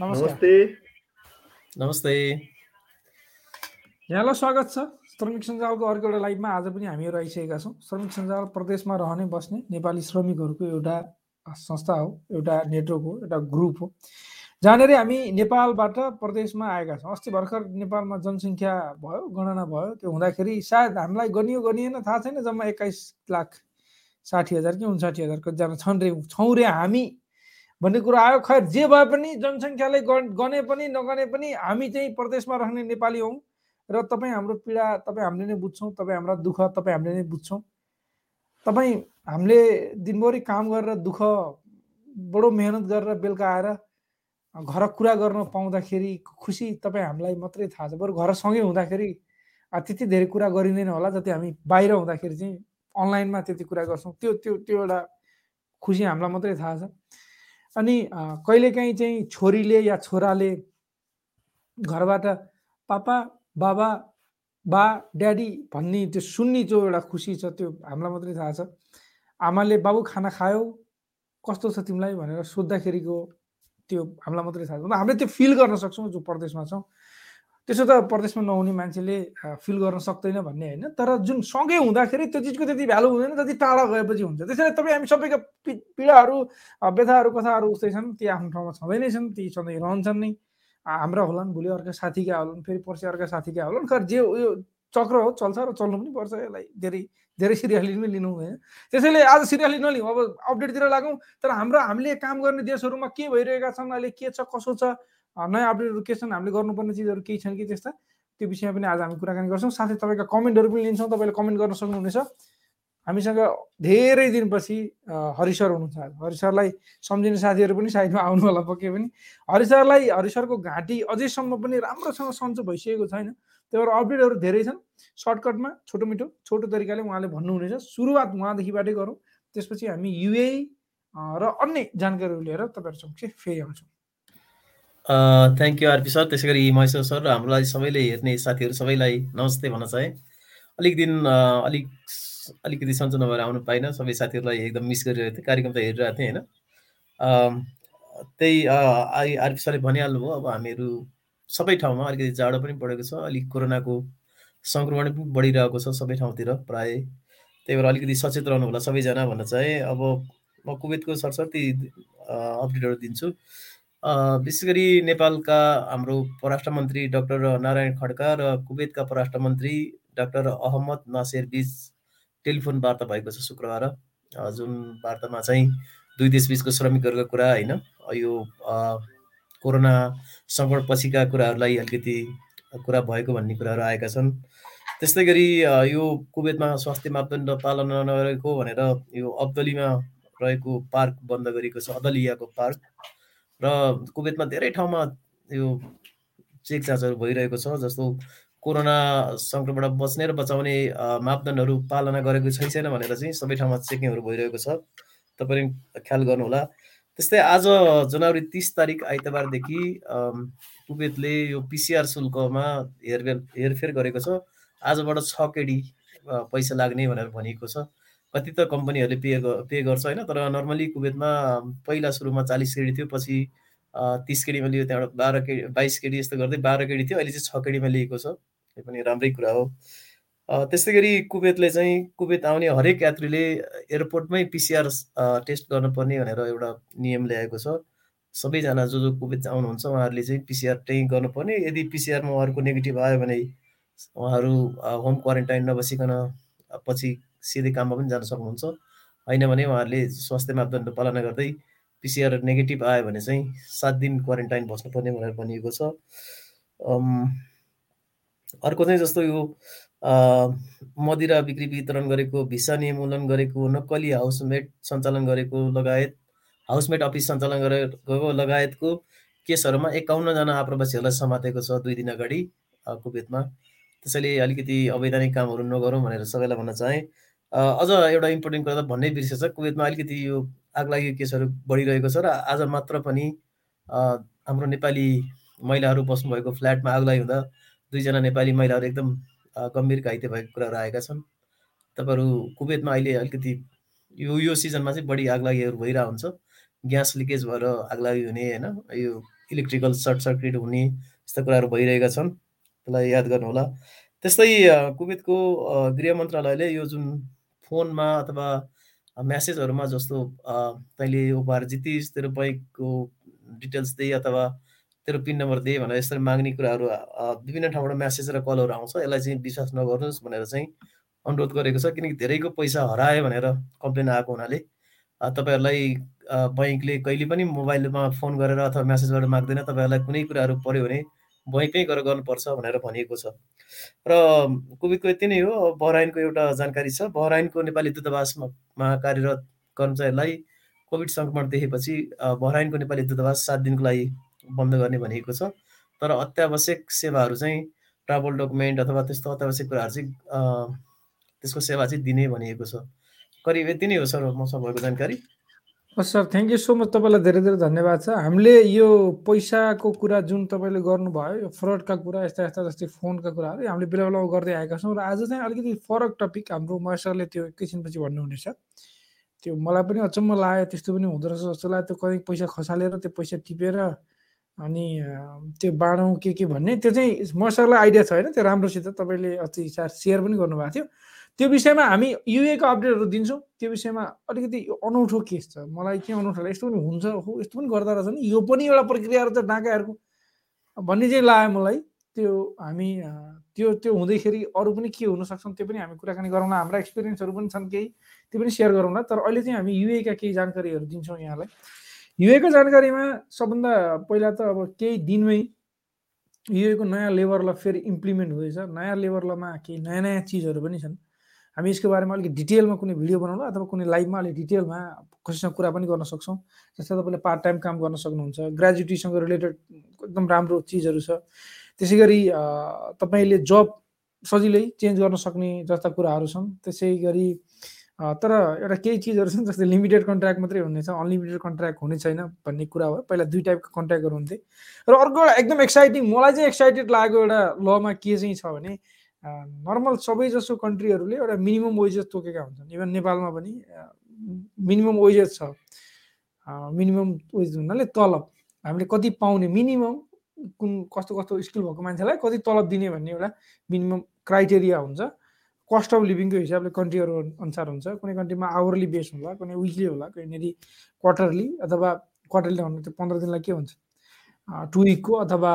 नमस्ते। नमस्ते। यहाँलाई स्वागत छ। श्रमिक सञ्जालको अर्को एउटा लाइभमा आज पनि हामीहरू आइसकेका छौँ। श्रमिक सञ्जाल प्रदेशमा रहने बस्ने नेपाली श्रमिकहरूको एउटा संस्था हो एउटा नेटवर्क हो एउटा ग्रुप हो। जहाँनिर हामी नेपालबाट प्रदेशमा आएका छौँ। अस्ति भर्खर नेपालमा जनसङ्ख्या भयो गणना भयो। त्यो हुँदाखेरि सायद हामीलाई गनियो गनिएन थाहा छैन जम्मा एक्काइस लाख साठी हजार कि उन्साठी हजार कतिजना छन् रे छौँ रे हामी। भन्ने कुरा आयो। खैर जे भए पनि जनसङ्ख्याले गने पनि नगने पनि हामी चाहिँ प्रदेशमा रहने नेपाली हौँ। र तपाईँ हाम्रो पीडा तपाईँ हामीले नै बुझ्छौँ तपाईँ हाम्रा दुःख तपाईँ हामीले नै बुझ्छौँ। तपाईँ हामीले दिनभरि काम गरेर दुःख बडो मेहनत गरेर बेलुका आएर घर कुरा गर्न पाउँदाखेरि खुसी तपाईँ हामीलाई मात्रै थाहा छ। बरु घरसँगै हुँदाखेरि त्यति धेरै कुरा गरिँदैन होला जति हामी बाहिर हुँदाखेरि चाहिँ अनलाइनमा त्यति कुरा गर्छौँ। त्यो त्यो त्यो एउटा खुसी हामीलाई मात्रै थाहा छ। अनि कहिलेकाहीँ चाहिँ छोरीले या छोराले घरबाट पापा बाबा बा ड्याडी भन्ने त्यो सुन्ने जो एउटा खुसी छ त्यो हामीलाई मात्रै थाहा छ। आमाले बाबु खाना खायो कस्तो छ तिमीलाई? भनेर सोद्धाखेरिको त्यो हामीलाई मात्रै थाहा छ। हामीले त्यो फिल गर्न सक्छौँ जो प्रदेशमा छौँ। त्यसो त प्रदेशमा नहुने मान्छेले फिल गर्न सक्दैन भन्ने होइन। तर जुन सँगै हुँदाखेरि त्यो चिजको त्यति भ्यालु हुँदैन जति टाढा गएपछि हुन्छ। त्यसैले तपाईँ हामी सबैका पीडाहरू व्यथाहरू कथाहरू उस्तै छन्। ती आफ्नो ठाउँमा छँदै नै छन् ती सधैँ रहन्छन् नै। हाम्रा होलान् भोलि अर्का साथीका होलान् फेरि पर्सि अर्का साथीका होलान्। खर जे उयो चक्र हो चल्छ र चल्नु पनि पर्छ यसलाई धेरै धेरै सिरियसली पनि लिनु होइन त्यसैले आज सिरियसली नलिउँ अब अपडेटतिर लागौँ। तर हाम्रो हामीले काम गर्ने देशहरूमा के भइरहेका छन् अहिले के छ कसो छ नयाँ अपडेटहरू के छन्? हामीले गर्नुपर्ने चिजहरू केही छन् कि त्यस्ता? त्यो विषयमा पनि आज हामी कुराकानी गर्छौँ। साथै तपाईँका कमेन्टहरू पनि लिन्छौँ। तपाईँले कमेन्ट गर्न सक्नुहुनेछ। हामीसँग धेरै दिनपछि हरिसर हुनुहुन्छ हरिसरलाई सम्झिने साथीहरू पनि साइडमा आउनु होला पक्कै पनि। हरिसरलाई हरिसरको घाँटी अझैसम्म पनि राम्रोसँग सन्चो भइसकेको छैन। त्यही भएर अपडेटहरू धेरै छन्। सर्टकटमा छोटो मिठो छोटो तरिकाले उहाँले भन्नुहुनेछ। सुरुवात उहाँदेखिबाटै गरौँ। त्यसपछि हामी युए र अन्य जानकारीहरू लिएर तपाईँहरू फेरि आउँछौँ। थ्याङ्क यू आरपी सर त्यसै गरी महेश्वर सर र हामीलाई सबैले हेर्ने साथीहरू सबैलाई नमस्ते भन्न चाहेँ। अलिक दिन अलिक अलिकति सन्चो नभएर आउनु पाइनँ सबै साथीहरूलाई एकदम मिस गरिरहेको थिएँ कार्यक्रम त हेरिरहेको थिएँ होइन? त्यही आरपी सरले भनिहाल्नुभयो अब हामीहरू सबै ठाउँमा अलिकति जाडो पनि बढेको छ अलिक कोरोनाको सङ्क्रमण पनि बढिरहेको छ सबै ठाउँतिर प्राय। त्यही भएर अलिकति सचेत रहनु होला सबैजना भन्न चाहे। अब म कुवेतको सरस्वती अपडेटहरू दिन्छु। विशेष गरी नेपालका हाम्रो परराष्ट्र मन्त्री डाक्टर नारायण खड्का र कुवेतका परराष्ट्र मन्त्री डाक्टर अहमद नासेर बिच टेलिफोन वार्ता भएको छ शुक्रबार जुन वार्तामा चाहिँ दुई देशबिचको श्रमिकहरूको कुरा होइन यो कोरोना सङ्कट पछिका कुराहरूलाई अलिकति कुरा भएको भन्ने कुराहरू आएका छन्। त्यस्तै गरी यो कुवेतमा स्वास्थ्य मापदण्ड पालना नगरेको भनेर यो अब्दलीमा रहेको पार्क बन्द गरिएको छ अदलियाको पार्क। र कुवेतमा धेरै ठाउँमा यो चेक जाँचहरू भइरहेको छ जस्तो कोरोना सङ्क्रमणबाट बच्ने र बचाउने मापदण्डहरू पालना गरेको छैन भनेर चाहिँ सबै ठाउँमा चेकिङहरू भइरहेको छ। तपाईँले ख्याल गर्नुहोला। त्यस्तै आज जनवरी तिस तारिक आइतबारदेखि कुवेतले यो पिसिआर शुल्कमा हेरफेर हेरफेर गरेको छ। आजबाट छ केडी पैसा लाग्ने भनेर भनिएको छ। कति त कम्पनीहरूले पे पे गर्छ होइन तर नर्मली कुवेतमा पहिला सुरुमा चालिस केडी थियो पछि तिस केडीमा लियो त्यहाँबाट बाह्र केडी बाइस केडी यस्तो गर्दै बाह्र केडी थियो अहिले चाहिँ छ केडीमा लिएको छ यो पनि राम्रै कुरा हो। त्यस्तै गरी कुवेतले चाहिँ कुवेत आउने हरेक यात्रीले एयरपोर्टमै पिसिआर टेस्ट गर्नुपर्ने भनेर एउटा नियम ल्याएको छ। सबैजना जो जो कुवेत आउनुहुन्छ उहाँहरूले चाहिँ पिसिआर त्यहीँ गर्नुपर्ने। यदि पिसिआरमा उहाँहरूको नेगेटिभ आयो भने उहाँहरू होम क्वारेन्टाइन नबसिकन पछि सिधै काममा पनि जान सक्नुहुन्छ। होइन भने उहाँहरूले स्वास्थ्य मापदण्ड पालना गर्दै पिसिआर नेगेटिभ आयो भने चाहिँ सात दिन क्वारेन्टाइन बस्नुपर्ने भनेर भनिएको छ। अर्को चाहिँ जस्तो यो मदिरा बिक्री वितरण गरेको भिसा निर्मूलन गरेको नक्कली हाउसमेट सञ्चालन गरेको लगायत हाउसमेट अफिस सञ्चालन गरेको लगायतको केसहरूमा एकाउन्नजना आप्रवासीहरूलाई समातेको छ दुई दिन अगाडि कुवेतमा त्यसैले अलिकति अवैधानिक कामहरू नगरौँ भनेर सबैलाई भन्न चाहेँ। अझ एउटा इम्पोर्टेन्ट कुरा त भन्नै बिर्सेछ। कुवेतमा अलिकति यो आगलागी केसहरू बढिरहेको छ र आज मात्र पनि हाम्रो नेपाली महिलाहरू बस्नुभएको फ्ल्याटमा आगलागी हुँदा दुईजना नेपाली महिलाहरू एकदम गम्भीर घाइते भएको कुराहरू आएका छन्। तपाईँहरू कुवेतमा अहिले अलिकति यो यो सिजनमा चाहिँ बढी आगलागीहरू भइरहेको हुन्छ। ग्यास लिकेज भएर आगलागी हुने होइन? यो इलेक्ट्रिकल सर्ट सर्किट हुने यस्ता कुराहरू भइरहेका छन्। त्यसलाई याद गर्नुहोला। त्यस्तै कुवेतको गृह मन्त्रालयले यो जुन फोनमा अथवा म्यासेजहरूमा जस्तो तैँले उपहार जितिस् तेरो बैङ्कको डिटेल्स दिए अथवा तेरो पिन नम्बर दिए भनेर यसरी माग्ने कुराहरू विभिन्न ठाउँबाट म्यासेज र कलहरू आउँछ। यसलाई चाहिँ विश्वास नगर्नुहोस् भनेर चाहिँ अनुरोध गरेको छ। किनकि धेरैको पैसा हरायो भनेर कम्प्लेन आएको हुनाले तपाईँहरूलाई बैङ्कले कहिले पनि मोबाइलमा फोन गरेर अथवा म्यासेजबाट माग्दैन। तपाईँहरूलाई कुनै कुराहरू पऱ्यो भने बैङ्कै गएर गर्नुपर्छ भनेर भनिएको छ। र कोभिडको यति नै हो बहराइनको एउटा जानकारी छ। बहराइनको नेपाली दूतावासमा कार्यरत कर्मचारीलाई कोभिड सङ्क्रमण देखेपछि बहराइनको नेपाली दूतावास सात दिनको लागि बन्द गर्ने भनिएको छ। तर अत्यावश्यक सेवाहरू चाहिँ ट्राभल डकुमेन्ट अथवा त्यस्तो अत्यावश्यक कुराहरू चाहिँ त्यसको सेवा चाहिँ दिने भनिएको छ। करिब यति नै हो सर मसँग भएको जानकारी। हस् sir thank you so much तपाईँलाई धेरै धेरै धन्यवाद छ। हामीले यो पैसाको कुरा जुन तपाईँले गर्नुभयो यो फ्रडका कुरा यस्ता यस्ता जस्तै फोनका कुराहरू हामीले बेला बेला गर्दै आएका छौँ। र आज चाहिँ अलिकति फरक टपिक हाम्रो महेश्वरले त्यो एकैछिनपछि भन्नुहुनेछ त्यो मलाई पनि अचम्म लाग्यो त्यस्तो पनि हुँदो रहेछ जस्तो लाग्यो। त्यो कहीँ पैसा खसालेर त्यो पैसा टिपेर अनि त्यो बाँडौँ के के भन्ने त्यो चाहिँ मसलाई आइडिया छ होइन। त्यो राम्रोसित तपाईँले अस्ति सेयर पनि गर्नुभएको थियो। त्यो विषयमा हामी युएको अपडेटहरू दिन्छौँ। त्यो विषयमा अलिकति अनौठो केस छ। मलाई के अनौठो यस्तो पनि हुन्छ हो यस्तो पनि गर्दा रहेछ नि। यो पनि एउटा प्रक्रियाहरू त डाँकाहरूको भन्ने चाहिँ लाग्यो मलाई। त्यो हामी त्यो त्यो हुँदैखेरि अरू पनि के हुनसक्छन् त्यो पनि हामी कुराकानी गरौँला। हाम्रा एक्सपिरियन्सहरू पनि छन् केही। त्यो पनि सेयर गरौँला। तर अहिले चाहिँ हामी युएका केही जानकारीहरू दिन्छौँ यहाँलाई। युएको जानकारीमा सबभन्दा पहिला त अब केही दिनमै युएको नयाँ लेभरलाई फेरि इम्प्लिमेन्ट हुँदैछ। नयाँ लेभरलमा केही नयाँ नयाँ चिजहरू पनि छन्। हामी यसको बारेमा अलिक डिटेलमा कुनै भिडियो बनाउनु अथवा कुनै लाइभमा अलिक डिटेलमा कसैसँग कुरा पनि गर्न सक्छौँ। जस्तै तपाईँले पार्ट टाइम काम गर्न सक्नुहुन्छ ग्रेजुएटीसँग रिलेटेड एकदम राम्रो चिजहरू छ। त्यसै गरी तपाईँले जब सजिलै चेन्ज गर्न सक्ने जस्ता कुराहरू छन्। त्यसै गरी तर एउटा केही चिजहरू छन् जस्तै लिमिटेड कन्ट्र्याक्ट मात्रै हुनेछ अनलिमिटेड कन्ट्र्याक्ट हुने छैन भन्ने कुरा हो। पहिला दुई टाइपको कन्ट्र्याक्टहरू हुन्थे र अर्को एउटा एकदम एक्साइटिङ मलाई चाहिँ एक्साइटेड लागेको एउटा लमा के चाहिँ छ भने नर्मल सबै जसो कन्ट्रीहरूले एउटा मिनिमम वेजेस तोकेका हुन्छन्? इभन नेपालमा पनि मिनिमम वेजेस छ। मिनिमम वेज हुनाले तलब। हामीले कति पाउने मिनिमम कुन कस्तो कस्तो स्किल भएको मान्छेलाई कति तलब दिने भन्ने एउटा मिनिमम क्राइटेरिया हुन्छ। कस्ट अफ लिभिङको हिसाबले कन्ट्रीहरू अनुसार हुन्छ। कुनै कन्ट्रीमा आवरली बेस होला कुनै विकली होला कहीँनिर क्वार्टरली अथवा क्वार्टरली भन्नु त्यो पन्ध्र दिनलाई के हुन्छ? टु विकको अथवा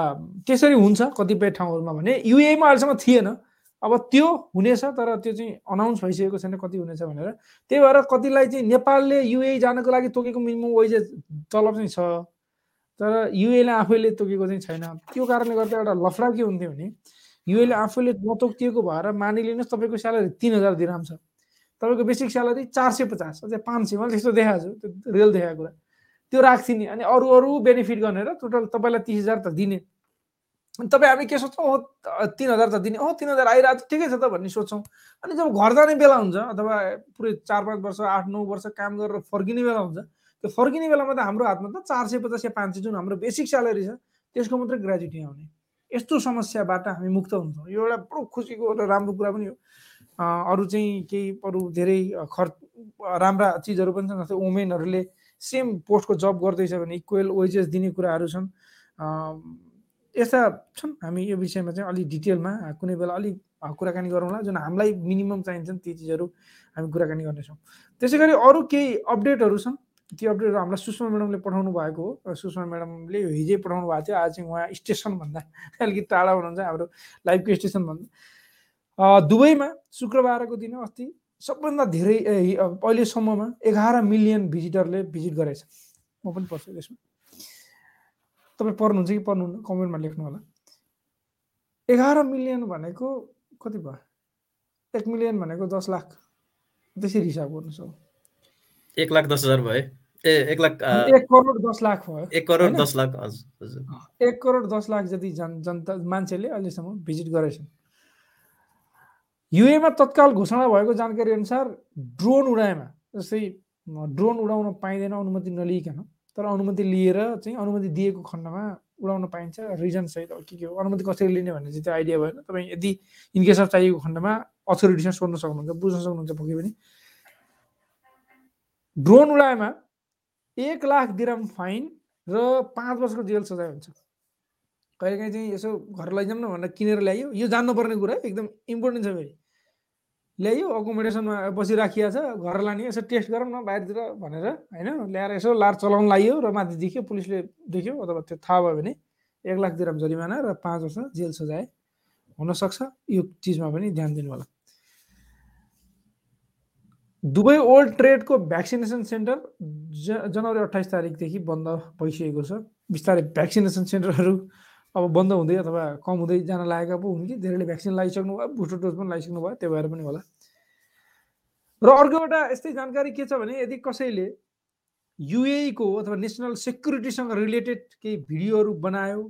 त्यसरी हुन्छ कतिपय ठाउँहरूमा भने। युएमा अहिलेसम्म थिएन। अब त्यो हुनेछ तर त्यो चाहिँ अनाउन्स भइसकेको छैन कति हुनेछ भनेर। त्यही भएर कतिलाई चाहिँ नेपालले युए जानको लागि तोकेको मिनिमम वेजेस तलब चाहिँ छ। तर युएले आफैले तोकेको चाहिँ छैन। त्यो कारणले गर्दा एउटा लफडा के हुन्थ्यो भने युएले आफूले नतोकिएको भएर मानिलिनुहोस् तपाईँको स्यालेरी तिन हजार दिराम छ। तपाईँको बेसिक स्यालेरी चार सय पचास अझै पाँच सय मैले त्यस्तो देखाएको छु त्यो रियल देखाएको कुरा। त्यो राख्थिने अनि अरू अरू बेनिफिट गर्ने र टोटल तपाईँलाई तिस हजार त दिने। अनि तपाईँ हामी के सोच्छौँ हो तिन हजार त दिने। हो तिन हजार आइरहेको ठिकै छ त भन्ने सोच्छौँ अनि जब घर जाने बेला हुन्छ अथवा पुरै चार पाँच वर्ष आठ नौ वर्ष काम गरेर फर्किने बेला हुन्छ त्यो फर्किने बेलामा त हाम्रो हातमा त चार सय पचास या पाँच सय जुन हाम्रो बेसिक स्यालेरी छ त्यसको मात्रै ग्रेजुटी आउने। यस्तो समस्याबाट हामी मुक्त हुन्छौँ। यो एउटा बडो खुसीको एउटा राम्रो कुरा पनि हो। अरू चाहिँ केही अरू धेरै खर्च राम्रा चिजहरू पनि छन् जस्तै वुमेनहरूले सेम पोस्टको जब गर्दैछ भने इक्वेल वेजेस दिने कुराहरू छन्। यस्ता छन्। हामी यो विषयमा चाहिँ अलिक डिटेलमा कुनै बेला अलिक कुराकानी गरौँला। जुन हामीलाई मिनिमम चाहिन्छन् ती चिजहरू हामी कुराकानी गर्नेछौँ। त्यसै गरी अरू केही अपडेटहरू छन्। त्यो अपडेट हामीलाई सुषमा म्याडमले पठाउनु भएको हो। सुषमा म्याडमले हिजै पठाउनु भएको थियो। आज चाहिँ उहाँ स्टेसनभन्दा अलिकति टाढा हुनुहुन्छ हाम्रो लाइभको स्टेसनभन्दा दुबईमा शुक्रबारको दिन अस्ति सबभन्दा धेरै अहिलेसम्ममा एघार मिलियन भिजिटरले भिजिट गरेछ। म पनि पढ्छु त्यसमा तपाईँ पढ्नुहुन्छ कि पढ्नुहुन्न कमेन्टमा लेख्नु होला। एघार मिलियन भनेको कति भयो? एक मिलियन भनेको दस लाख। त्यसरी हिसाब गर्नुहोस् अब एक लाख दस हजार भयो। ए एक लाख एक करोड दस लाख भयो। एक करोड दस लाख हजुर एक करोड दस लाख जति जन जनता मान्छेले अहिलेसम्म भिजिट गरेछन्। युएमा तत्काल घोषणा भएको जानकारी अनुसार ड्रोन उडाएमा जस्तै ड्रोन उडाउन पाइँदैन अनुमति नलिकन तर अनुमति लिएर चाहिँ अनुमति दिएको खण्डमा उडाउन पाइन्छ। रिजन सहित के के हो? अनुमति कसरी लिने भन्ने चाहिँ त्यो आइडिया भएन। तपाईँ यदि इनकेस अफ चाहिएको खण्डमा अथोरिटीसँग सोध्न सक्नुहुन्छ बुझ्न सक्नुहुन्छ पक्कै पनि। ड्रोन उडाएमा एक लाख दिरम फाइन र पाँच वर्षको जेल सजाय हुन्छ। कहिलेकाहीँ चाहिँ यसो घर लैजाउँ न भनेर किनेर ल्याइयो यो जान्नुपर्ने कुरा एकदम इम्पोर्टेन्ट छ फेरि। ल्याइयो अकोमोडेसनमा बसिराखिया छ घर लाने यसो टेस्ट गरौँ न बाहिरतिर भनेर होइन? ल्याएर यसो लार चलाउनु लाइयो र माथि देख्यो पुलिसले देख्यो अथवा त्यो थाहा भयो भने एक लाख दिराम जरिमाना र पाँच वर्ष जेल सजाय हुनसक्छ। यो चिजमा पनि ध्यान दिनु होला दुबई ओल्ड ट्रेडको भ्याक्सिनेसन सेन्टर ज जनवरी अठाइस तारिकदेखि बन्द भइसकेको छ। बिस्तारै भ्याक्सिनेसन सेन्टरहरू अब बन्द हुँदै अथवा कम हुँदै जान लागेका पो हुन् कि? धेरैले भ्याक्सिन लगाइसक्नु भयो बुस्टर डोज पनि लगाइसक्नु भयो त्यो भएर पनि होला। र अर्को एउटा यस्तै जानकारी के छ भने यदि कसैले युएको अथवा नेसनल सेक्युरिटीसँग रिलेटेड केही भिडियोहरू बनायो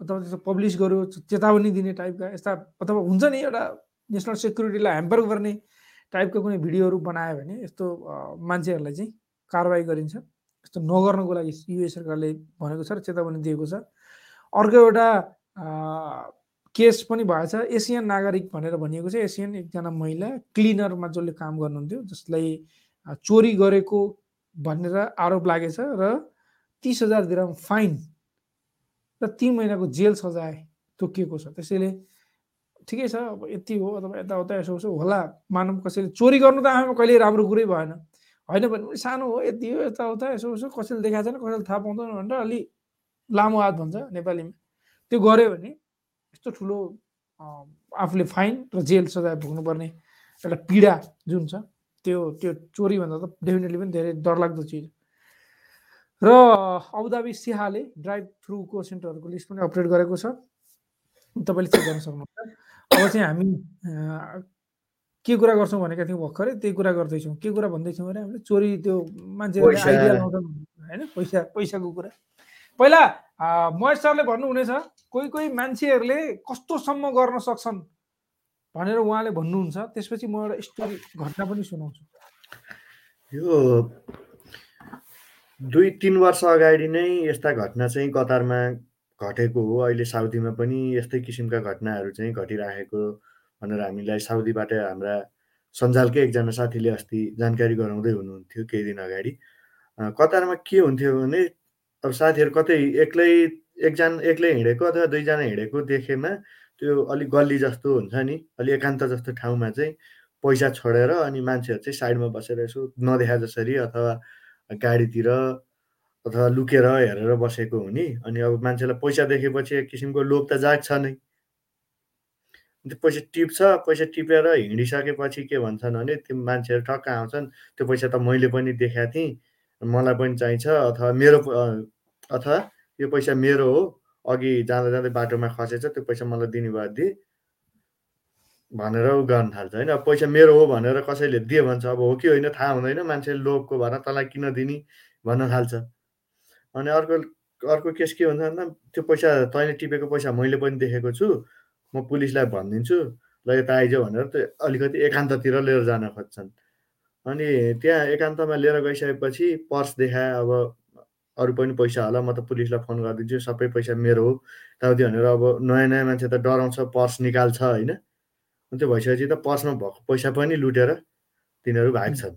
अथवा त्यस्तो पब्लिस गर्यो चेतावनी दिने टाइपका यस्ता अथवा हुन्छ नि एउटा नेसनल सेक्युरिटीलाई ह्याम्पर गर्ने टाइपको कुनै भिडियोहरू बनायो भने यस्तो मान्छेहरूलाई चाहिँ कारवाही गरिन्छ। यस्तो नगर्नको लागि युएस सरकारले भनेको छ र चेतावनी दिएको छ। अर्को एउटा केस पनि भएछ एसियन नागरिक भनेर भनिएको छ। एसियन एकजना महिला क्लिनरमा जसले काम गर्नुहुन्थ्यो जसलाई चोरी गरेको भनेर आरोप लागेछ र तिस हजार दिराम फाइन र तिन महिनाको जेल सजाय तोकिएको छ। त्यसैले ठिकै छ अब यति हो अथवा यताउता यसो उसो होला। मानव कसैले चोरी गर्नु त आफैमा कहिले राम्रो कुरै भएन। होइन भने सानो हो यति हो यताउता यसो उसो कसैले देखाएको छैन कसैले थाहा पाउँदैन भनेर अलि लामो हात भन्छ नेपालीमा। त्यो गऱ्यो भने यस्तो ठुलो आफूले फाइन र जेल सजाय भोग्नुपर्ने एउटा पीडा जुन छ त्यो त्यो चोरीभन्दा त डेफिनेटली पनि धेरै डरलाग्दो चिज र अबुधाबी सिहाले ड्राइभ थ्रुको सेन्टरहरूको लिस्ट पनि अपडेट गरेको छ। तपाईँले चेक गर्न सक्नुहुन्छ। अब चाहिँ हामी के कुरा गर्छौँ भनेका थियौँ भर्खरै त्यही कुरा गर्दैछौँ। के कुरा भन्दैछौँ भने हामीले चोरी त्यो मान्छेहरूले आइडिया होइन पैसा पैसाको कुरा। पहिला महेश सरले भन्नुहुनेछ कोही कोही मान्छेहरूले कस्तोसम्म गर्न सक्छन् भनेर उहाँले भन्नुहुन्छ। त्यसपछि म एउटा स्टोरी घटना पनि सुनाउँछु। यो दुई तिन वर्ष अगाडि नै यस्ता घटना चाहिँ कतारमा घटेको हो। अहिले साउदीमा पनि यस्तै किसिमका घटनाहरू चाहिँ घटिराखेको भनेर हामीलाई साउदीबाट हाम्रा सञ्जालकै एकजना साथीले अस्ति जानकारी गराउँदै हुनुहुन्थ्यो केही दिन अगाडि। कतारमा के हुन्थ्यो भने अब साथीहरू कतै एक्लै एकजना एक्लै हिँडेको अथवा दुईजना हिँडेको देखेमा त्यो अलिक गल्ली जस्तो हुन्छ नि अलिक एकान्त जस्तो ठाउँमा चाहिँ पैसा छोडेर अनि मान्छेहरू चाहिँ साइडमा बसेर यसो नदेखा जसरी अथवा गाडीतिर अथवा लुकेर हेरेर बसेको हुने अनि अब मान्छेलाई पैसा देखेपछि एक किसिमको लोभ त जाग्छ नै। त्यो पैसा टिप्छ पैसा टिपेर हिँडिसकेपछि के भन्छन् भने त्यो मान्छेहरू ठक्क आउँछन् त्यो पैसा त मैले पनि देखाएको थिएँ। मलाई पनि चाहिन्छ अथवा मेरो अथवा यो पैसा मेरो हो अघि जाँदा जाँदै बाटोमा खसेछ त्यो पैसा मलाई दिने भयो दिए भनेर ऊ गर्न थाल्छ। होइन पैसा मेरो हो भनेर कसैले दिए भन्छ अब हो कि होइन थाहा हुँदैन मान्छेले लोभको भएर तँलाई किन दिने भन्न थाल्छ। अनि अर्को अर्को केस के हुन्छ भन्दा त्यो पैसा तैँले टिपेको पैसा मैले पनि देखेको छु म पुलिसलाई भनिदिन्छु ल यता आइज भनेर त्यो अलिकति एकान्ततिर लिएर जान खोज्छन्। अनि त्यहाँ एकान्तमा लिएर गइसकेपछि पर्स देखाए अब अरू पनि पैसा होला म त पुलिसलाई फोन गरिदिन्छु सबै पैसा मेरो हो। ताउति भनेर अब नयाँ नयाँ मान्छे त डराउँछ पर्स निकाल्छ होइन? त्यो भइसकेपछि त पर्समा भएको पैसा पनि लुटेर तिनीहरू भाग्छन्।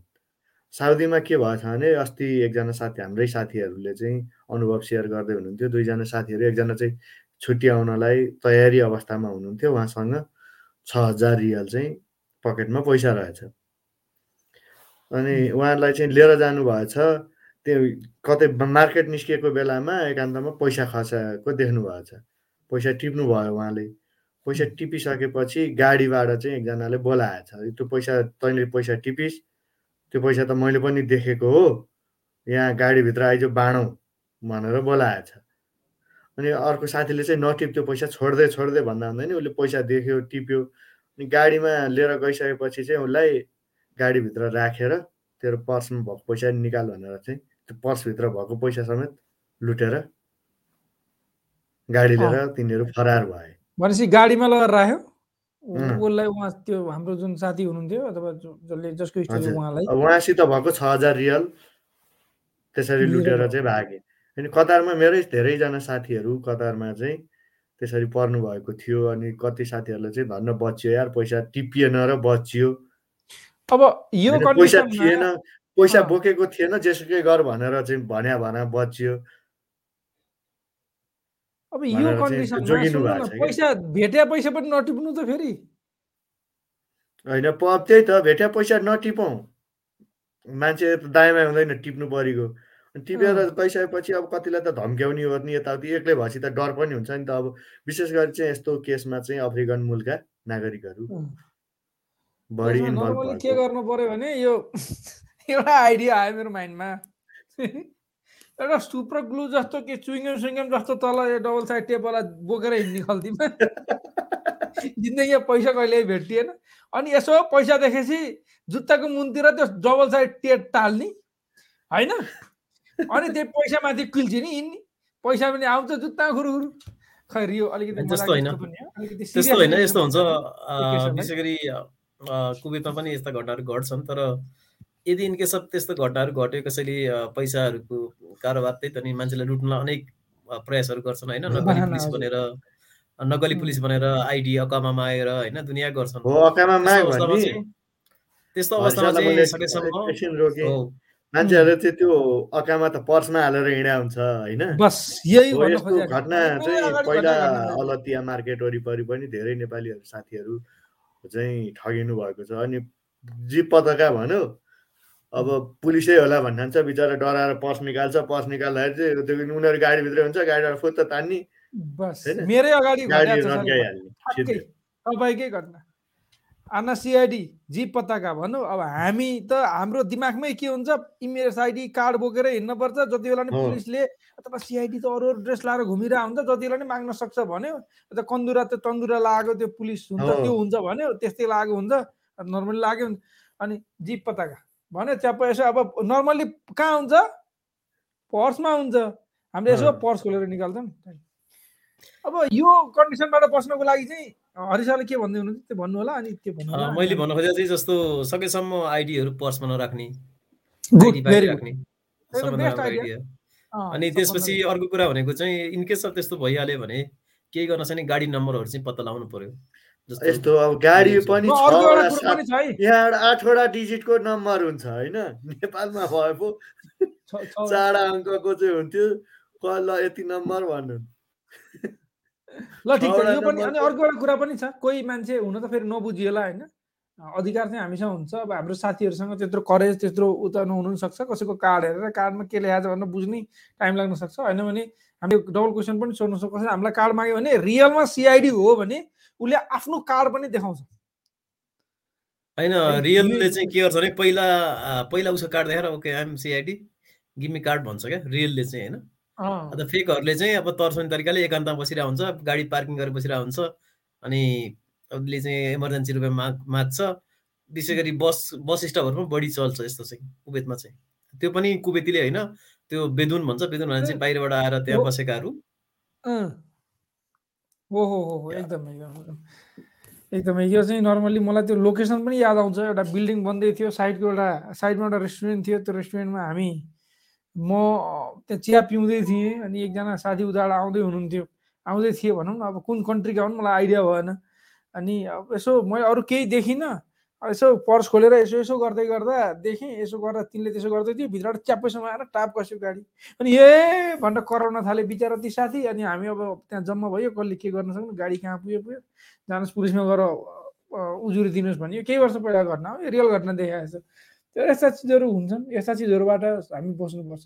साउदीमा के भएछ भने अस्ति एकजना साथी हाम्रै साथीहरूले चाहिँ अनुभव सेयर गर्दै हुनुहुन्थ्यो। दुईजना साथीहरू एकजना चाहिँ छुट्टी आउनलाई तयारी अवस्थामा हुनुहुन्थ्यो। उहाँसँग छ हजार रियल चाहिँ पकेटमा पैसा रहेछ। अनि उहाँलाई चाहिँ लिएर जानुभएछ त्यो कतै मार्केट निस्किएको बेलामा एकान्तमा पैसा खसाएको देख्नु भएछ पैसा टिप्नु भयो उहाँले। पैसा टिपिसकेपछि गाडीबाट चाहिँ एकजनाले बोलाएछ त्यो पैसा तैँले पैसा टिपिस्। त्यो पैसा त मैले पनि देखेको हो। यहाँ गाडीभित्र आइज बाँडौँ भनेर बोलाएछ अनि अर्को साथीले चाहिँ नटिप त्यो पैसा छोड्दै छोड्दै भन्दा भन्दा नि उसले पैसा देख्यो टिप्यो। अनि गाडीमा लिएर गइसकेपछि चाहिँ उसलाई गाडीभित्र राखेर तेरो पर्समा भएको पैसा निकाल भनेर चाहिँ त्यो पर्सभित्र भएको पैसा समेत लुटेर गाडी लिएर तिनीहरू फरार भए। भनेपछि गाडीमा लगेर राख्यो। उसलाई उहाँ त्यो हाम्रो जुन साथी हुनुहुन्थ्यो अथवा जसले जसको उहाँलाई। उहाँसित भएको छ हजार रियल त्यसरी लुटेर चाहिँ भागे। अनि कतारमा मेरै धेरैजना साथीहरू कतारमा चाहिँ त्यसरी पर्नु भएको थियो अनि कति साथीहरूलाई चाहिँ धन्न बचियो यार पैसा टिपिएन र बचियो। अब यो पैसा थिएन पैसा बोकेको थिएन जेसुकै गर भनेर चाहिँ भन्या भना बचियो। अब यो कन्डिसनमा। पैसा भेटे पैसा पनि नटिप्नु त फेरि। होइन त्यही त भेट्या पैसा नटिपौँ। मान्छे दायाँमा हुँदैन टिप्नु परेको। टिपेर। गइसकेपछि अब कतिलाई त धम्क्याउने ओर्ने यताउति एक्लै भएपछि त डर पनि हुन्छ नि त। अब विशेष गरी चाहिँ यस्तो केसमा चाहिँ अफ्रिकन मुलका नागरिकहरू। इन्भल्भ नर्मली के गर्नु पर्यो भने यो एउटा आइडिया आयो मेरो माइन्डमा। एउटा सुपर ग्लु जस्तो कि चुइङ्गम सुइङ्गम जस्तो तल यो डबल साइड टेपवाला बोकेर हिँड्ने खल्तीमा जिन्दगी पैसा कहिले भेटिएन अनि यसो पैसा देखेपछि जुत्ताको मुनतिर त्यो डबल साइड टेप टाल्ने होइन? अनि त्यो पैसा माथि कुल्ची नि हिँड्ने। पैसा पनि आउँछ जुत्ता खुरुखुरु खै यो अलिकति त्यस्तो होइन। यस्तो हुन्छ विशेष गरी कुवेतमा पनि यस्ता घटनाहरू घट्छन् तर यदि इनकेस अफ त्यस्तो घटनाहरू घट्यो कसैले पैसाहरूको कारोबार त्यही त नि मान्छेलाई लुट्न अनेक प्रयासहरू गर्छन् होइन? नक्कली पुलिस। बनेर नक्कली उम्. पुलिस बनेर आइडी अकामा मागेर होइन? दुनियाँ गर्छन्। त्यस्तो अवस्थामा चाहिँ त्यस्तो अवस्थामा हरिशालाई चाहिँ सकेसम्म त्यो अकामा त पर्समा हालेर हिँडा हुन्छ होइन? घटना चाहिँ पहिला। अलतिया मार्केट वरिपरि पनि धेरै नेपालीहरू साथीहरू चाहिँ ठगिनु भएको छ। अनि जीप पताका भन्यो अब पुलिसै होला भन्छ बिचरा डराएर पर्स निकाल्छ पर्स निकाल्दाखेरि चाहिँ त्यो उनीहरू गाडीभित्रै हुन्छ गाडीबाट फुत्त तान्ने। तपाईँकै घटना आना सिआइडी जी पत्ताका भनौँ। अब हामी त हाम्रो दिमागमै के हुन्छ? आइडी कार्ड बोकेर हिँड्नुपर्छ जति बेला नि। पुलिसले अथवा सिआइडी त अरू अरू ड्रेस लाएर घुमिरहेको हुन्छ जति बेला नि माग्न सक्छ भन्यो। त कन्दुरा त तन्दुरा लागेको त्यो पुलिस हुन्छ। त्यो हुन्छ भन्यो। त्यस्तै लागेको हुन्छ। नर्मली लाग्यो। अनि जीप पताका भन्यो च्याप्प यसो अब नर्मली कहाँ हुन्छ? पर्समा हुन्छ। हामीले यसो। पर्स खोलेर निकाल्छौँ अब यो कन्डिसनबाट बस्नको लागि चाहिँ हरिसाले के भन्दै हुनुहुन्छ त्यो भन्नु होला अनि त्यो भन्नु मैले भन्न खोजेको चाहिँ जस्तो सकेसम्म आइडीहरू पर्समा नराख्ने अनि त्यसपछि अर्को कुरा भनेको चाहिँ इनकेस अफ त्यस्तो भइहाल्यो भने केही गर्न छैन गाडी नम्बरहरू चाहिँ पत्ता लगाउनु पर्यो। जस्तो यस्तो अब गाडी पनि आठवटा डिजिटको नम्बर हुन्छ होइन? नेपालमा भए पो चार अङ्कको चाहिँ हुन्थ्यो। क ल यति नम्बर भन्नु। ल ठिक छ। यो पनि अनि अर्को एउटा कुरा पनि छ। कोही मान्छे हुन त फेरि नबुझिएला होइन। अधिकार चाहिँ हामीसँग हुन्छ। अब हाम्रो साथीहरूसँग त्यत्रो करेज त्यत्रो उता नहुनु सक्छ। कसैको कार्ड हेरेर कार्डमा के लेखाएको छ भनेर बुझ्ने टाइम लाग्न सक्छ। होइन भने हामीले डबल क्वेसन पनि सोध्न सक्छ कसैले हामीलाई कार्ड माग्यो भने रियलमा सिआइडी हो भने उसले आफ्नो कार्ड पनि देखाउँछ। होइन रियलले चाहिँ के गर्छ भने पहिला पहिला उसको कार्ड देखाएर okay I'm CID gimme card भन्छ क्या। रियलले चाहिँ होइन। अन्त फेकहरूले चाहिँ अब तर्साउने तरिकाले एकान्तमा बसिरहेको हुन्छ गाडी पार्किङ गरेर बसिरहेको हुन्छ अनि उसले चाहिँ इमर्जेन्सी रुपियाँ माग माग्छ विशेष गरी बस बस स्टपहरू पनि बढी चल्छ यस्तो चाहिँ कुवेतमा चाहिँ त्यो पनि कुवेतीले होइन त्यो बेदुन भन्छ बेदुन भने चाहिँ बाहिरबाट आएर त्यहाँ। बसेकाहरू। हो हो हो एकदमै एकदम एकदम। एकदमै यो चाहिँ नर्मल्ली मलाई त्यो लोकेसन पनि याद आउँछ एउटा बिल्डिङ बन्दै थियो साइडको एउटा साइडमा एउटा रेस्टुरेन्ट थियो त्यो रेस्टुरेन्टमा हामी म त्यहाँ चिया पिउँदै थिएँ अनि एकजना साथी उताबाट आउँदै हुनुहुन्थ्यो। आउँदै थिएँ भनौँ न अब कुन कन्ट्रीका हुन् मलाई आइडिया भएन। अनि अब यसो मैले अरू केही देखिनँ। यसो पर्स खोलेर यसो यसो गर्दै गर्दा देखेँ यसो गर्दा तिनले त्यसो गर्दै थियो भित्रबाट च्याप्पैसम्म आएर टाप कस्यो गाडी। अनि ए भनेर कराउन थाले बिचरा ती साथी। अनि हामी अब त्यहाँ जम्मा भयो कसले के गर्न सक्नु गाडी कहाँ पुग्यो पुग्यो। जानुहोस् पुलिसमा गएर उजुरी दिनुहोस् भन्यो। केही वर्ष पहिला घटना हो यो रियल घटना देखाएको छ। त्यो यस्ता चिजहरू हुन्छन्। यस्ता चिजहरूबाट हामी बस्नुपर्छ।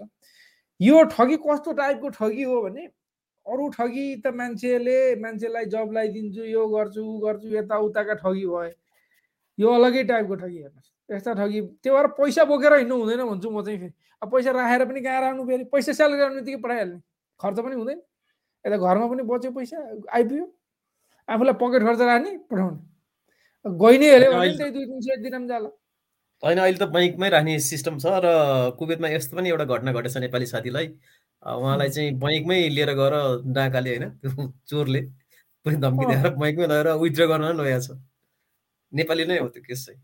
यो ठगी कस्तो टाइपको ठगी हो भने अरू ठगी त मान्छेले मान्छेलाई जब लगाइदिन्छु यो गर्छु ऊ गर्छु यताउताका ठगी भए। यो अलग्गै टाइपको ठगी हेर्नुहोस्। यस्ता ठगी त्यो भएर पैसा बोकेर हिँड्नु हुँदैन भन्छु म चाहिँ फेरि। अब पैसा राखेर पनि कहाँ राख्नु फेरि? पैसा स्यालेरी आउने बित्तिकै पठाइहाल्ने। खर्च पनि हुँदैन। यता घरमा पनि बच्यो पैसा आइपुग्यो। आफूलाई पकेट खर्च राख्ने पठाउने। गइ नै हेऱ्यो भने त्यही दुई तिन सय दिन जाला। होइन अहिले त बैङ्कमै राख्ने सिस्टम छ र कुवेतमा यस्तो पनि एउटा घटना घटेछ नेपाली साथीलाई उहाँलाई चाहिँ बैङ्कमै लिएर गएर डाकाले होइन त्यो चोरले पनि धम्की। दिएर बैङ्कमै लगेर विथड्र गर्न नै लगेको छ नेपाली नै हो त्यो केस चाहिँ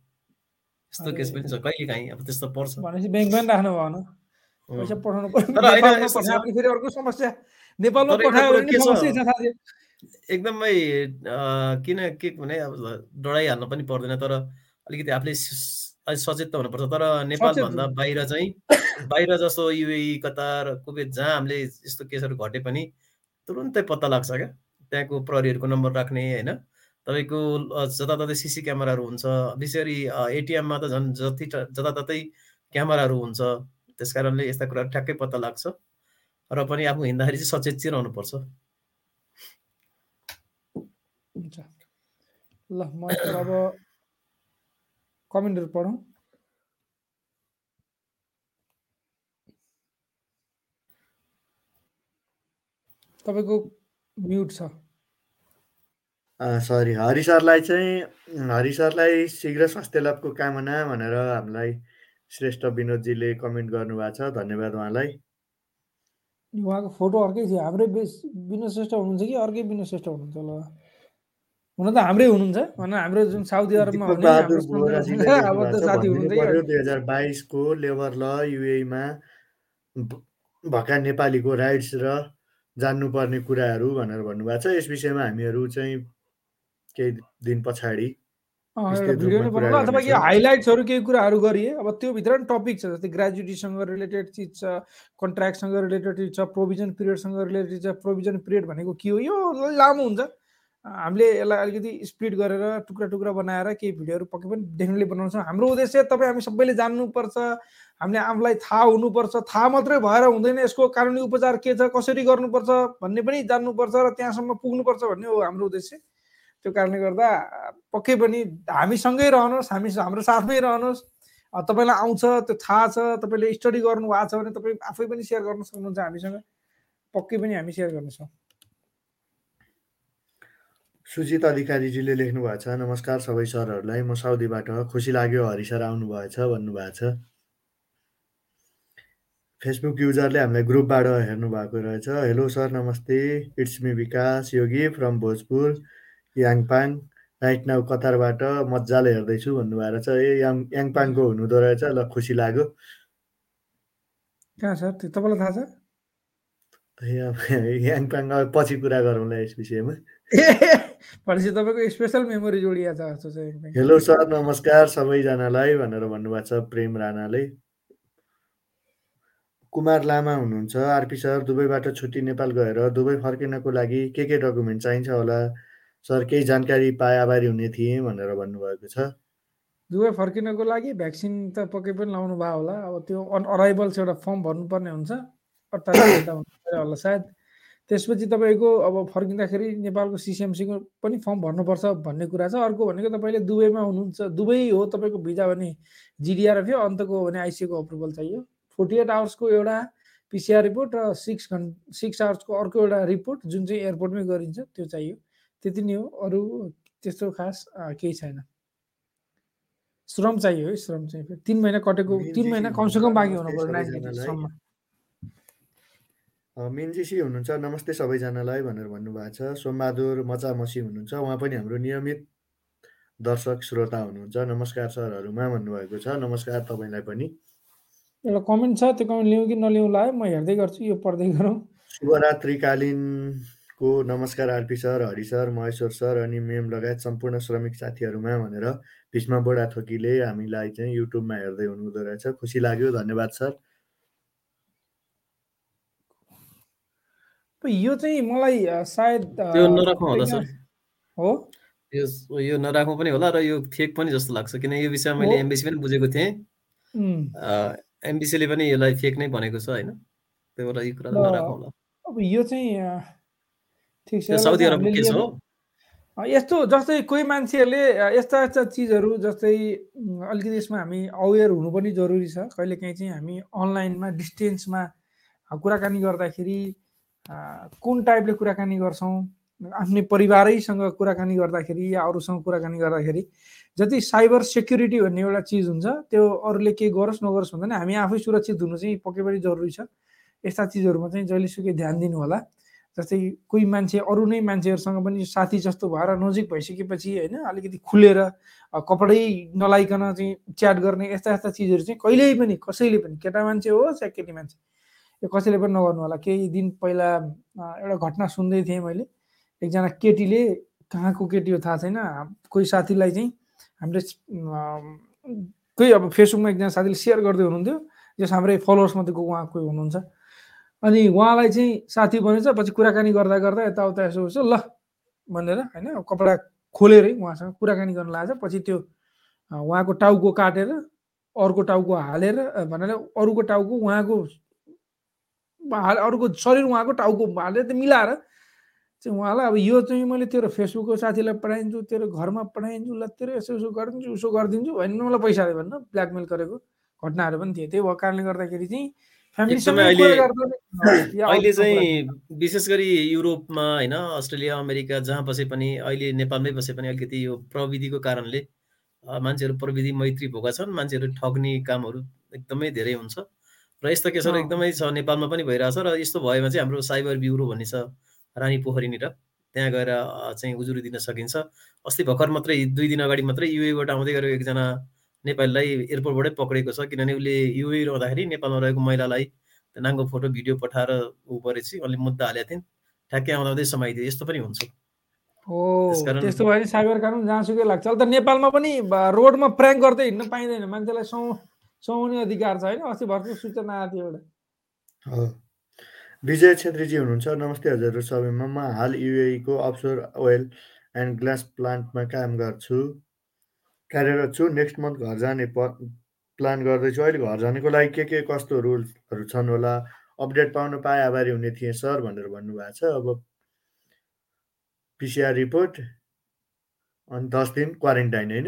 यस्तो केस पनि छ कहिले काहीँ अब त्यस्तो पर्छ भनेपछि ब्याङ्कमा पनि राख्नु भएन अँ। पैसा पठाउनु पर्यो तर होइन, नेपालमा यस्तो छ। पठायो भने फेरि अर्को समस्या नेपालमा तर एउटा पठायो कुरा भने के पनि छ? समस्या छ साथी एकदमै किन के भने अब डराइहाल्न पनि पर्दैन तर अलिकति आफूले सचेत त हुनुपर्छ। तर नेपालभन्दा। बाहिर चाहिँ बाहिर जस्तो युए कतार कुवेत जहाँ हामीले यस्तो केसहरू घटे पनि तुरुन्तै पत्ता लाग्छ क्या। त्यहाँको प्रहरीहरूको नम्बर राख्ने होइन। तपाईँको जताततै सिसी क्यामेराहरू हुन्छ। विशेष गरी एटिएममा त झन् जति जताततै क्यामेराहरू हुन्छ त्यस कारणले यस्ता कुराहरू ठ्याक्कै पत्ता लाग्छ। र पनि आफू हिँड्दाखेरि चाहिँ सचेत चाहिँ रहनुपर्छ। ल म अब कमेन्टहरू पढौँ। तपाईँको म्युट छ। सरी हरि सरलाई चाहिँ हरि सरलाई शीघ्र स्वास्थ्य लाभको कामना भनेर हामीलाई श्रेष्ठ विनोदजीले कमेन्ट गर्नुभएको छ। धन्यवाद उहाँलाई। उहाँको फोटो अर्कै थियो। हाम्रै विनोद श्रेष्ठ हुनुहुन्छ कि अर्कै विनोद श्रेष्ठ हुनुहुन्छ ल हुन त हाम्रै हुनुहुन्छ भन हाम्रो जुन साउदी अरबमा अब त साथी हुनुहुन्छ दुई हजार बाइसको लेबर ल युएमा भएका नेपालीको राइट्स र जान्नुपर्ने कुराहरू भनेर भन्नुभएको छ। यस विषयमा हामीहरू चाहिँ केही दिन पछाडि अथवा केही हाइलाइट्सहरू केही कुराहरू गरिए। अब त्यो भित्र पनि टपिक छ जस्तै ग्रेजुएटीसँग रिलेटेड चिज छ कन्ट्र्याक्टसँग रिलेटेड चिज छ प्रोभिजन पिरियडसँग रिलेटेड छ प्रोभिजन पिरियड भनेको के हो? यो लामो हुन्छ। हामीले यसलाई अलिकति स्पिड गरेर टुक्रा टुक्रा बनाएर केही भिडियोहरू पक्कै पनि डेफिनेटली बनाउँछौँ हाम्रो उद्देश्य तपाईँ हामी सबैले जान्नुपर्छ हामीले आफूलाई थाहा हुनुपर्छ थाहा मात्रै भएर हुँदैन यसको कानुनी उपचार के छ कसरी गर्नुपर्छ भन्ने पनि जान्नुपर्छ र त्यहाँसम्म पुग्नुपर्छ भन्ने हो हाम्रो उद्देश्य। त्यो कारणले गर्दा पक्कै पनि हामीसँगै रहनुहोस् हामी हाम्रो साथमै रहनुहोस्। तपाईँलाई आउँछ त्यो थाहा छ तपाईँले स्टडी गर्नु भएको छ भने तपाईँ आफै पनि सेयर गर्न सक्नुहुन्छ हामीसँग। पक्कै पनि हामी सेयर गर्नेछौँ। सुजित अधिकारीजीले लेख्नु भएको छ नमस्कार सबै सरहरूलाई। म साउदीबाट खुसी लाग्यो हरि सर आउनुभएछ भन्नुभएको छ। फेसबुक युजरले हामीलाई ग्रुपबाट हेर्नु भएको रहेछ। हेलो सर नमस्ते। It's me Bikash Yogi from Bhojpur Yangpang. Right now कतारबाट मजाले हेर्दैछु भन्नुभएको रहेछ ए याङ याङपाङको हुनुहुँदो रहेछ। ल खुसी लाग्यो। कहाँ त्यो तपाईँलाई थाहा छ? याङपाङ पछि कुरा गरौँला यस विषयमा। भनेपछि तपाईँको स्पेसल मेमोरी जोडिएको छ हेलो सर नमस्कार सबैजनालाई भनेर भन्नुभएको छ प्रेम राणाले। कुमार लामा हुनुहुन्छ आरपी सर दुबईबाट छुट्टी नेपाल गएर दुबई फर्किनको लागि के के डकुमेन्ट चाहिन्छ होला? सर केही जानकारी पाए आभारी हुने थिएँ भनेर भन्नुभएको छ। दुबई फर्किनको लागि भ्याक्सिन त पक्कै पनि लाउनु भयो होला। अब त्यो अराइभल्स एउटा फर्म भर्नुपर्ने हुन्छ। घन्टा होला सायद। त्यसपछि तपाईँको अब फर्किँदाखेरि नेपालको सिसिएमसीको पनि फर्म भर्नुपर्छ भन्ने कुरा छ। अर्को भनेको तपाईँले दुबईमा हुनुहुन्छ। दुबई हो तपाईँको भिजा भने जिडिआरएफ हो अन्तको हो भने आइसिएको अप्रुभल चाहियो। फोर्टी एट आवर्सको एउटा पिसिआर रिपोर्ट र सिक्स घन्टा सिक्स आवर्सको अर्को एउटा रिपोर्ट जुन चाहिँ एयरपोर्टमै गरिन्छ त्यो चाहियो। त्यति नै हो। अरू त्यस्तो खास केही छैन। श्रम चाहियो है श्रम चाहिँ तिन महिना कटेको तिन महिना कमसेकम बाँकी हुनु पर्यो नाइन्टी मिन्जिसी हुनुहुन्छ नमस्ते सबैजनालाई भनेर भन्नुभएको छ। सोमबहादुर मचामसी हुनुहुन्छ उहाँ पनि हाम्रो नियमित दर्शक श्रोता हुनुहुन्छ। नमस्कार सरहरूमा भन्नुभएको छ। नमस्कार तपाईँलाई पनि। एउटा कमेन्ट छ त्यो कमेन्ट लिउँ कि नलिउँला है म हेर्दै गर्छु यो पढ्दै गरौँ। शिवरात्रिकालीनको नमस्कार RP sir Hari sir Maheshwar sir अनि मेम लगायत सम्पूर्ण श्रमिक साथीहरूमा भनेर भीष्म बोडा थोकीले हामीलाई चाहिँ युट्युबमा हेर्दै हुनुहुँदो रहेछ। खुसी लाग्यो धन्यवाद सर। यो चाहिँ मलाई सायद त्यो नराख्नु होला सर। हो? यो यो नराख्नु पनि होला र यो फेक पनि जस्तो लाग्छ किन यो विषयमा मैले एमबिसी पनि बुझेको थिएँ। एमबिसीले पनि यसलाई फेक नै भनेको छ होइन। त्यही भएर यो कुरा नराख्नु होला। अब यो चाहिँ ठिक छ। साउदी अरब के छ यस्तो जस्तै कोही मान्छेहरूले यस्ता यस्ता चिजहरू जस्तै अलिकति यसमा हामी अवेर हुनु पनि जरुरी छ। कहिलेकाहीँ चाहिँ हामी अनलाइनमा डिस्टेन्समा कुराकानी गर्दाखेरि कुन टाइपले कुराकानी गर्छौँ? आफ्नै परिवारैसँग कुराकानी गर्दाखेरि या अरूसँग कुराकानी गर्दाखेरि जति साइबर सेक्युरिटी भन्ने एउटा चिज हुन्छ त्यो अरूले केही गरोस् नगरोस् भन्दैन। हामी आफै सुरक्षित हुनु चाहिँ पक्कै पनि जरुरी छ। यस्ता चिजहरूमा चाहिँ जहिलेसुकै ध्यान दिनु होला जस्तै कोही मान्छे अरू नै मान्छेहरूसँग पनि साथी जस्तो भएर नजिक भइसकेपछि होइन अलिकति खुलेर कपडै नलाइकन चाहिँ च्याट गर्ने यस्ता यस्ता चिजहरू चाहिँ कहिल्यै पनि कसैले पनि केटा मान्छे होस् या केटी मान्छे यो कसैले पनि नगर्नु होला। केही दिन पहिला एउटा घटना सुन्दै थिएँ मैले। एकजना केटीले कहाँको केटी हो थाहा छैन कोही साथीलाई चाहिँ हामीले कोही अब फेसबुकमा एकजना साथीले सेयर गर्दै हुनुहुन्थ्यो। जस हाम्रै फलोवर्स मात्रै उहाँ कोही हुनुहुन्छ। अनि उहाँलाई चाहिँ साथी बनेछ पछि कुराकानी गर्दा गर्दा यताउता यसो यसो ल भनेर होइन कपडा खोलेरै उहाँसँग कुराकानी गर्न लाग्छ। पछि त्यो उहाँको टाउको काटेर अर्को टाउको हालेर भनेर अरूको टाउको उहाँको अरूको शरीर उहाँको टाउको हालेर त्यो मिलाएर चाहिँ उहाँलाई अब यो चाहिँ मैले तेरो फेसबुकको साथीलाई पठाइदिन्छु तेरो घरमा पठाइदिन्छु ल तेरो यसो यसो गरिदिन्छु उसो गरिदिन्छु होइन मलाई पैसा दे भनेर ब्ल्याकमेल गरेको घटनाहरू पनि थिए। त्यही भएको कारणले गर्दाखेरि चाहिँ अहिले चाहिँ विशेष गरी युरोपमा होइन अस्ट्रेलिया अमेरिका जहाँ बसे पनि अहिले नेपालमै बसे पनि अलिकति यो प्रविधिको कारणले मान्छेहरू प्रविधि मैत्री भएका छन् मान्छेहरू ठग्ने कामहरू एकदमै धेरै हुन्छ। र यस्तो केसहरू एकदमै छ नेपालमा पनि भइरहेछ र यस्तो भएमा चाहिँ हाम्रो साइबर ब्युरो भन्ने छ रानी पोखरीनिर। त्यहाँ गएर चाहिँ उजुरी दिन सकिन्छ। अस्ति भर्खर मात्रै दुई दिन अगाडि मात्रै युएबाट आउँदै गरेको एकजना नेपालीलाई एयरपोर्टबाटै पक्रेको छ किनभने उसले युए रहँदाखेरि नेपालमा रहेको महिलालाई नाङ्गो फोटो भिडियो पठाएर ऊ परेपछि अहिले मुद्दा हालेको थिइन्। ठ्याक्कै आउँदा आउँदै समाइदियो यस्तो पनि हुन्छ। हो त्यस्तो भयो भने साइबर कानुन जहाँसुकै लाग्छ। अहिले त नेपालमा पनि रोडमा प्र्याङ्क गर्दै हिँड्न पाइँदैन। मान्छेलाई सौ सुहाउने अधिकार छ होइन? अस्ति भर्खर सूचना आएको थियो एउटा। विजय छेत्रीजी हुनुहुन्छ। नमस्ते हजुर सबैमा म हाल युएको अफसोर ओइल एन्ड ग्लास प्लान्टमा काम गर्छु। कार्यरत छु। नेक्स्ट मन्थ घर जाने प प्लान गर्दैछु। अहिले घर जानेको लागि के के कस्तो रुल्सहरू छन् होला? अपडेट पाउन पाए आभारी हुने थिएँ सर भनेर भन्नुभएको छ। अब पिसिआर रिपोर्ट। अनि दस दिन क्वारेन्टाइन होइन?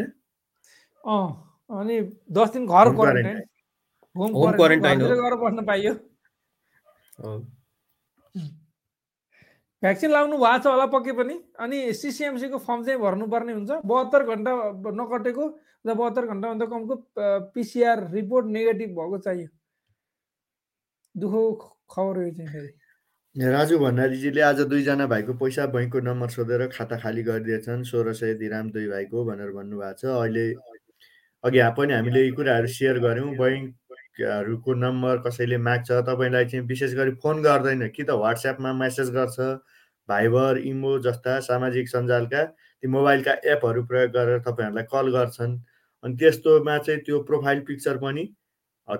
अनि दस दिन घर क्वारेन्टाइन होम क्वारेन्टाइन गएर बस्न पाइयो। भ्याक्सिन लाउनु भएको छ होला पक्कै पनि। अनि सिसिएमसीको फर्म चाहिँ भर्नुपर्ने हुन्छ। बहत्तर घन्टा नकटेको र बहत्तर घन्टाभन्दा कमको पिसिआर रिपोर्ट नेगेटिभ भएको चाहियो। दुःख खबर यो चाहिँ फेरि। राजु भण्डारीजीले आज दुईजना भाइको पैसा बैङ्कको नम्बर सोधेर खाता खाली गरिदिएछन्। सोह्र सय दिराम दुई भाइको भनेर भन्नुभएको छ। अहिले अघि पनि हामीले यी कुराहरू सेयर गऱ्यौँ। बैङ्कहरूको नम्बर कसैले माग्छ तपाईँलाई चाहिँ विशेष गरी फोन गर्दैन कि त वाट्सएपमा मेसेज गर्छ भाइबर इमो जस्ता सामाजिक सञ्जालका ती मोबाइलका एपहरू प्रयोग गरेर तपाईँहरूलाई कल गर्छन्। अनि त्यस्तोमा चाहिँ त्यो प्रोफाइल पिक्चर पनि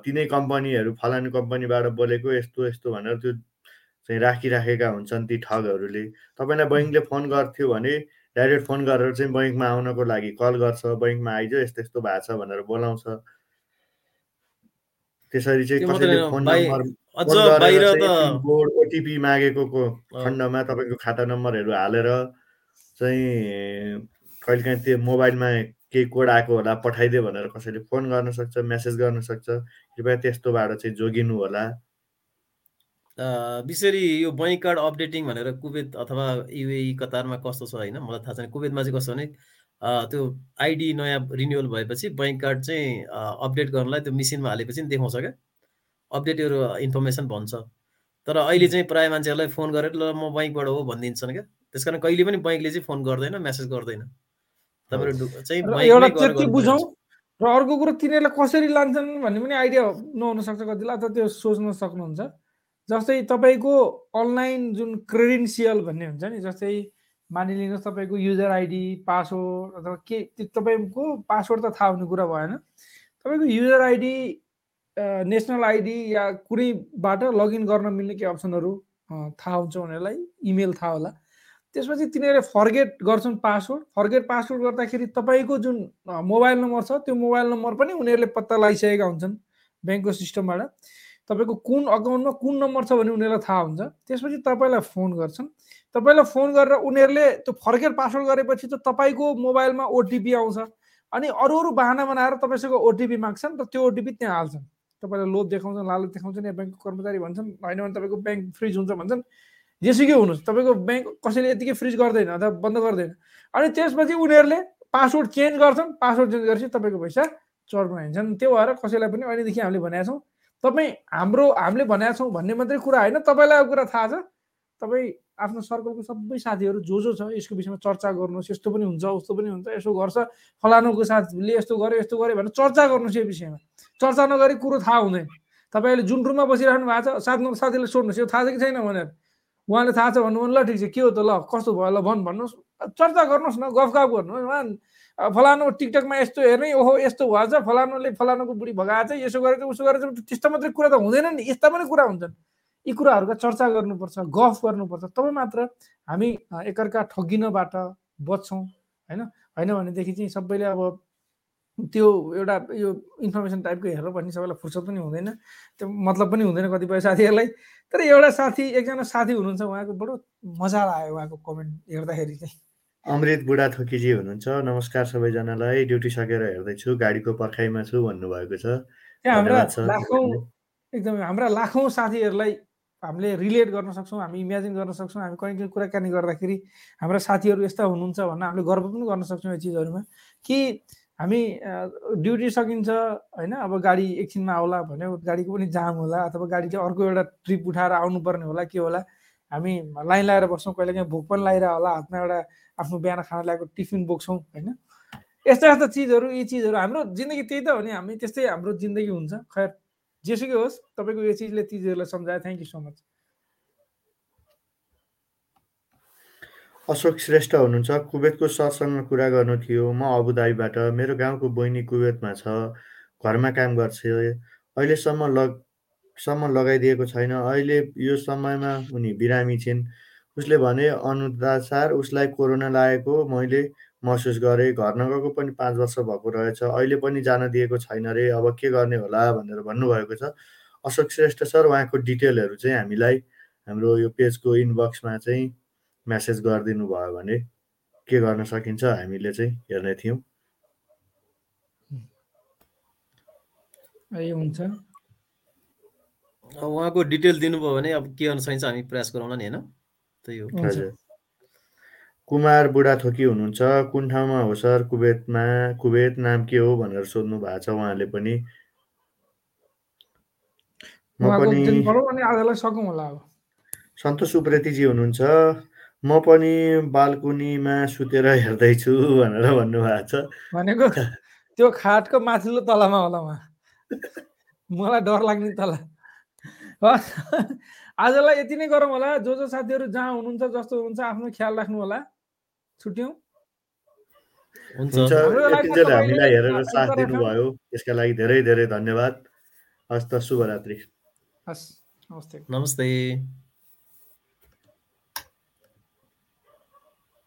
तिनै कम्पनीहरू फलानु कम्पनीबाट बोलेको यस्तो यस्तो भनेर त्यो चाहिँ राखिराखेका हुन्छन् ती ठगहरूले। तपाईँलाई बैङ्कले फोन गर्थ्यो भने डाइरेक्ट फोन गरेर चाहिँ बैङ्कमा आउनको लागि कल गर्छ बैङ्कमा आइज यस्तो यस्तो भएको छ भनेर बोलाउँछ। त्यसरी चाहिँ कसैले फोन नम्बर बोर्ड ओटिपी मागेको खण्डमा तपाईँको खाता नम्बरहरू हालेर चाहिँ कहिलेकाहीँ त्यो मोबाइलमा केही कोड आएको होला पठाइदियो भनेर कसैले फोन गर्न सक्छ मेसेज गर्न सक्छ कृपया त्यस्तोबाट चाहिँ जोगिनु होला। विशेष यो बैङ्क कार्ड अपडेटिङ भनेर कुवेत अथवा युए कतारमा कस्तो छ होइन मलाई थाहा छैन। कुवेतमा चाहिँ कस्तो भने त्यो आइडी नयाँ रिन्युअल भएपछि बैङ्क कार्ड चाहिँ अपडेट गर्नलाई त्यो मिसिनमा हालेपछि नि देखाउँछ क्या। अपडेट यो इन्फर्मेसन भन्छ। तर अहिले चाहिँ प्रायः मान्छेहरूलाई फोन गरेर ल म बैङ्कबाट हो भनिदिन्छन् क्या। त्यस कारण कहिले पनि बैङ्कले चाहिँ फोन गर्दैन मेसेज गर्दैन। तपाईँहरू र अर्को कुरो तिनीहरूलाई कसरी लान्छन् भन्ने पनि आइडिया नहुन सक्छ कतिलाई अथवा त्यो सोच्न सक्नुहुन्छ। जस्तै तपाईँको अनलाइन जुन क्रेडेन्सियल भन्ने हुन्छ नि जस्तै मानिलिनुहोस् तपाईँको युजर आइडी पासवर्ड अथवा के तपाईँको पासवर्ड त थाहा हुने कुरा भएन। तपाईँको युजर आइडी नेसनल आइडी या कुनैबाट लगइन गर्न मिल्ने के अप्सनहरू थाहा हुन्छ उनीहरूलाई इमेल थाहा होला। त्यसपछि तिनीहरूले फर्गेट गर्छन् पासवर्ड। फर्गेट पासवर्ड गर्दाखेरि तपाईँको जुन मोबाइल नम्बर छ त्यो मोबाइल नम्बर पनि उनीहरूले पत्ता लगाइसकेका हुन्छन् ब्याङ्कको सिस्टमबाट। तपाईँको कुन अकाउन्टमा कुन नम्बर छ भने उनीहरूलाई थाहा हुन्छ। त्यसपछि तपाईँलाई फोन गर्छन्। तपाईँलाई फोन गरेर उनीहरूले त्यो फर्केर पासवर्ड गरेपछि त तपाईँको मोबाइलमा ओटिपी आउँछ। अनि अरू अरू बाहना बनाएर तपाईँसँग ओटिपी माग्छन् र त्यो ओटिपी त्यहाँ हाल्छन्। तपाईँलाई लोभ देखाउँछन् लालच देखाउँछन् या ब्याङ्कको कर्मचारी भन्छन् होइन भने तपाईँको ब्याङ्क फ्रिज हुन्छ भन्छन्। जेसुकै हुनुहोस् तपाईँको ब्याङ्क कसैले यतिकै फ्रिज गर्दैन अथवा बन्द गर्दैन। अनि त्यसपछि उनीहरूले पासवर्ड चेन्ज गर्छन्। पासवर्ड चेन्ज गरेपछि तपाईँको पैसा चर्को हिँड्छन्। त्यो भएर कसैलाई पनि अहिलेदेखि हामीले भनेका छौँ तपाईँ हाम्रो हामीले भनेका छौँ भन्ने मात्रै कुरा होइन। तपाईँलाई अब कुरा थाहा छ। तपाईँ आफ्नो सर्कलको सबै साथीहरू जो जो छ यसको विषयमा चर्चा गर्नुहोस्। यस्तो पनि हुन्छ उस्तो पनि हुन्छ यसो गर्छ। फलानुको साथीले यस्तो गर्यो यस्तो गर्यो भनेर चर्चा गर्नुहोस् यो विषयमा। चर्चा नगरी कुरो थाहा हुँदैन। तपाईँले जुन रुममा बसिराख्नु भएको छ साथ साथीले सोध्नुहोस्। यो थाहा छ कि छैन भनेर। उहाँले थाहा छ भन्नु ल ठिक छ के हो त ल कस्तो भयो ल भन् भन्नुहोस्। चर्चा गर्नुहोस् न गफ गफ गर्नुहोस्। उहाँ फलानु टिकटकमा यस्तो हेर्ने ओहो यस्तो भएछ फलानुले फलानुको बुढी भगाएको छ यसो गरेर उसो गरेर त्यस्तो मात्रै कुरा त हुँदैन नि। यस्ता पनि कुरा हुन्छन्। यी कुराहरूका चर्चा गर्नुपर्छ गफ गर्नुपर्छ। तब मात्र हामी एकअर्का ठगिनबाट बच्छौँ होइन? होइन भनेदेखि चाहिँ सबैले अब त्यो एउटा यो इन्फर्मेसन टाइपको हेरेर भन्ने सबैलाई फुर्सद पनि हुँदैन। त्यो मतलब पनि हुँदैन कतिपय साथीहरूलाई। तर एउटा साथी एकजना साथी हुनुहुन्छ उहाँको बडो मजा आयो उहाँको कमेन्ट हेर्दाखेरि चाहिँ। अमृत बुढा थोकीजी हुनुहुन्छ। नमस्कार सबैजनालाई। ड्युटी सकेर हेर्दैछु गाडीको पर्खाइमा छु भन्नुभएको छ। हाम्रा लाखौँ एकदमै हाम्रा लाखौँ साथीहरूलाई हामीले रिलेट गर्न सक्छौँ हामी इमेजिन गर्न सक्छौँ हामी कहीँ कहीँ कुराकानी गर्दाखेरि हाम्रा साथीहरू यस्ता हुनुहुन्छ भनेर हामीले गर्व पनि गर्न सक्छौँ यो चिजहरूमा कि हामी ड्युटी सकिन्छ होइन? अब गाडी एकछिनमा आउला भन्यो गाडीको पनि जाम होला अथवा गाडीले अर्को एउटा ट्रिप उठाएर आउनुपर्ने होला के होला? हामी लाइन लगाएर बस्छौँ कहिले काहीँ भोक पनि लगाइरह होला हातमा एउटा आफ्नो बिहान खाना ल्याएको टिफिन बोक्छौँ होइन? यस्ता यस्ता चिजहरू यी चिजहरू हाम्रो जिन्दगी त्यही त हो नि हामी त्यस्तै हाम्रो जिन्दगी हुन्छ। खैर जेसुकै होस् तपाईँको यो चिजले चिजहरूलाई सम्झायो thank you so much Ashok Shrestha हुनुहुन्छ कुवेतको सरसँग कुरा गर्नु थियो म अबुधाबीबाट मेरो गाउँको बहिनी कुवेतमा छ घरमा काम गर्छ अहिलेसम्म लग सम्म लगाइदिएको छैन। अहिले यो समयमा उनी बिरामी छिन्। उसले भने अनुसार उसलाई कोरोना लागेको मैले महसुस गरेँ। घर नगएको पनि पाँच वर्ष भएको रहेछ। अहिले पनि जान दिएको छैन रे। अब के गर्ने होला भनेर भन्नुभएको छ। अशोक श्रेष्ठ सर उहाँको डिटेलहरू चाहिँ हामीलाई हाम्रो यो पेजको इनबक्समा चाहिँ म्यासेज गरिदिनु भयो भने के गर्न सकिन्छ हामीले चाहिँ हेर्ने थियौँ। हुन्छ। उहाँको डिटेल दिनुभयो भने अब के गर्न सकिन्छ हामी प्रयास गरौँला नि होइन? त्यही हो। हजुर। कुमार बुढाथोकी हुनुहुन्छ कुन ठाउँमा हो सर? कुवेतमा कुवेत नाम के हो भनेर सोध्नु भएको छ उहाँले पनि। म पनि सन्तोष उप्रेतीजी हुनुहुन्छ। म पनि बालकुनीमा सुतेर हेर्दैछु भनेर भन्नुभएको छ। भनेको त्यो खाटको माथिल्लो तलामा होला उहाँ। मलाई डर लाग्ने तला। आजलाई यति नै गरौँ होला। जो जो साथीहरू जहाँ हुनुहुन्छ जस्तो हुनुहुन्छ आफ्नो ख्याल राख्नु होला। छुट्यौँ। हामीलाई हेरेर साथ दिनुभयो। त्यसका लागि धेरै धेरै धन्यवाद। हस् त शुभरात्रि। हस् नमस्ते। नमस्ते।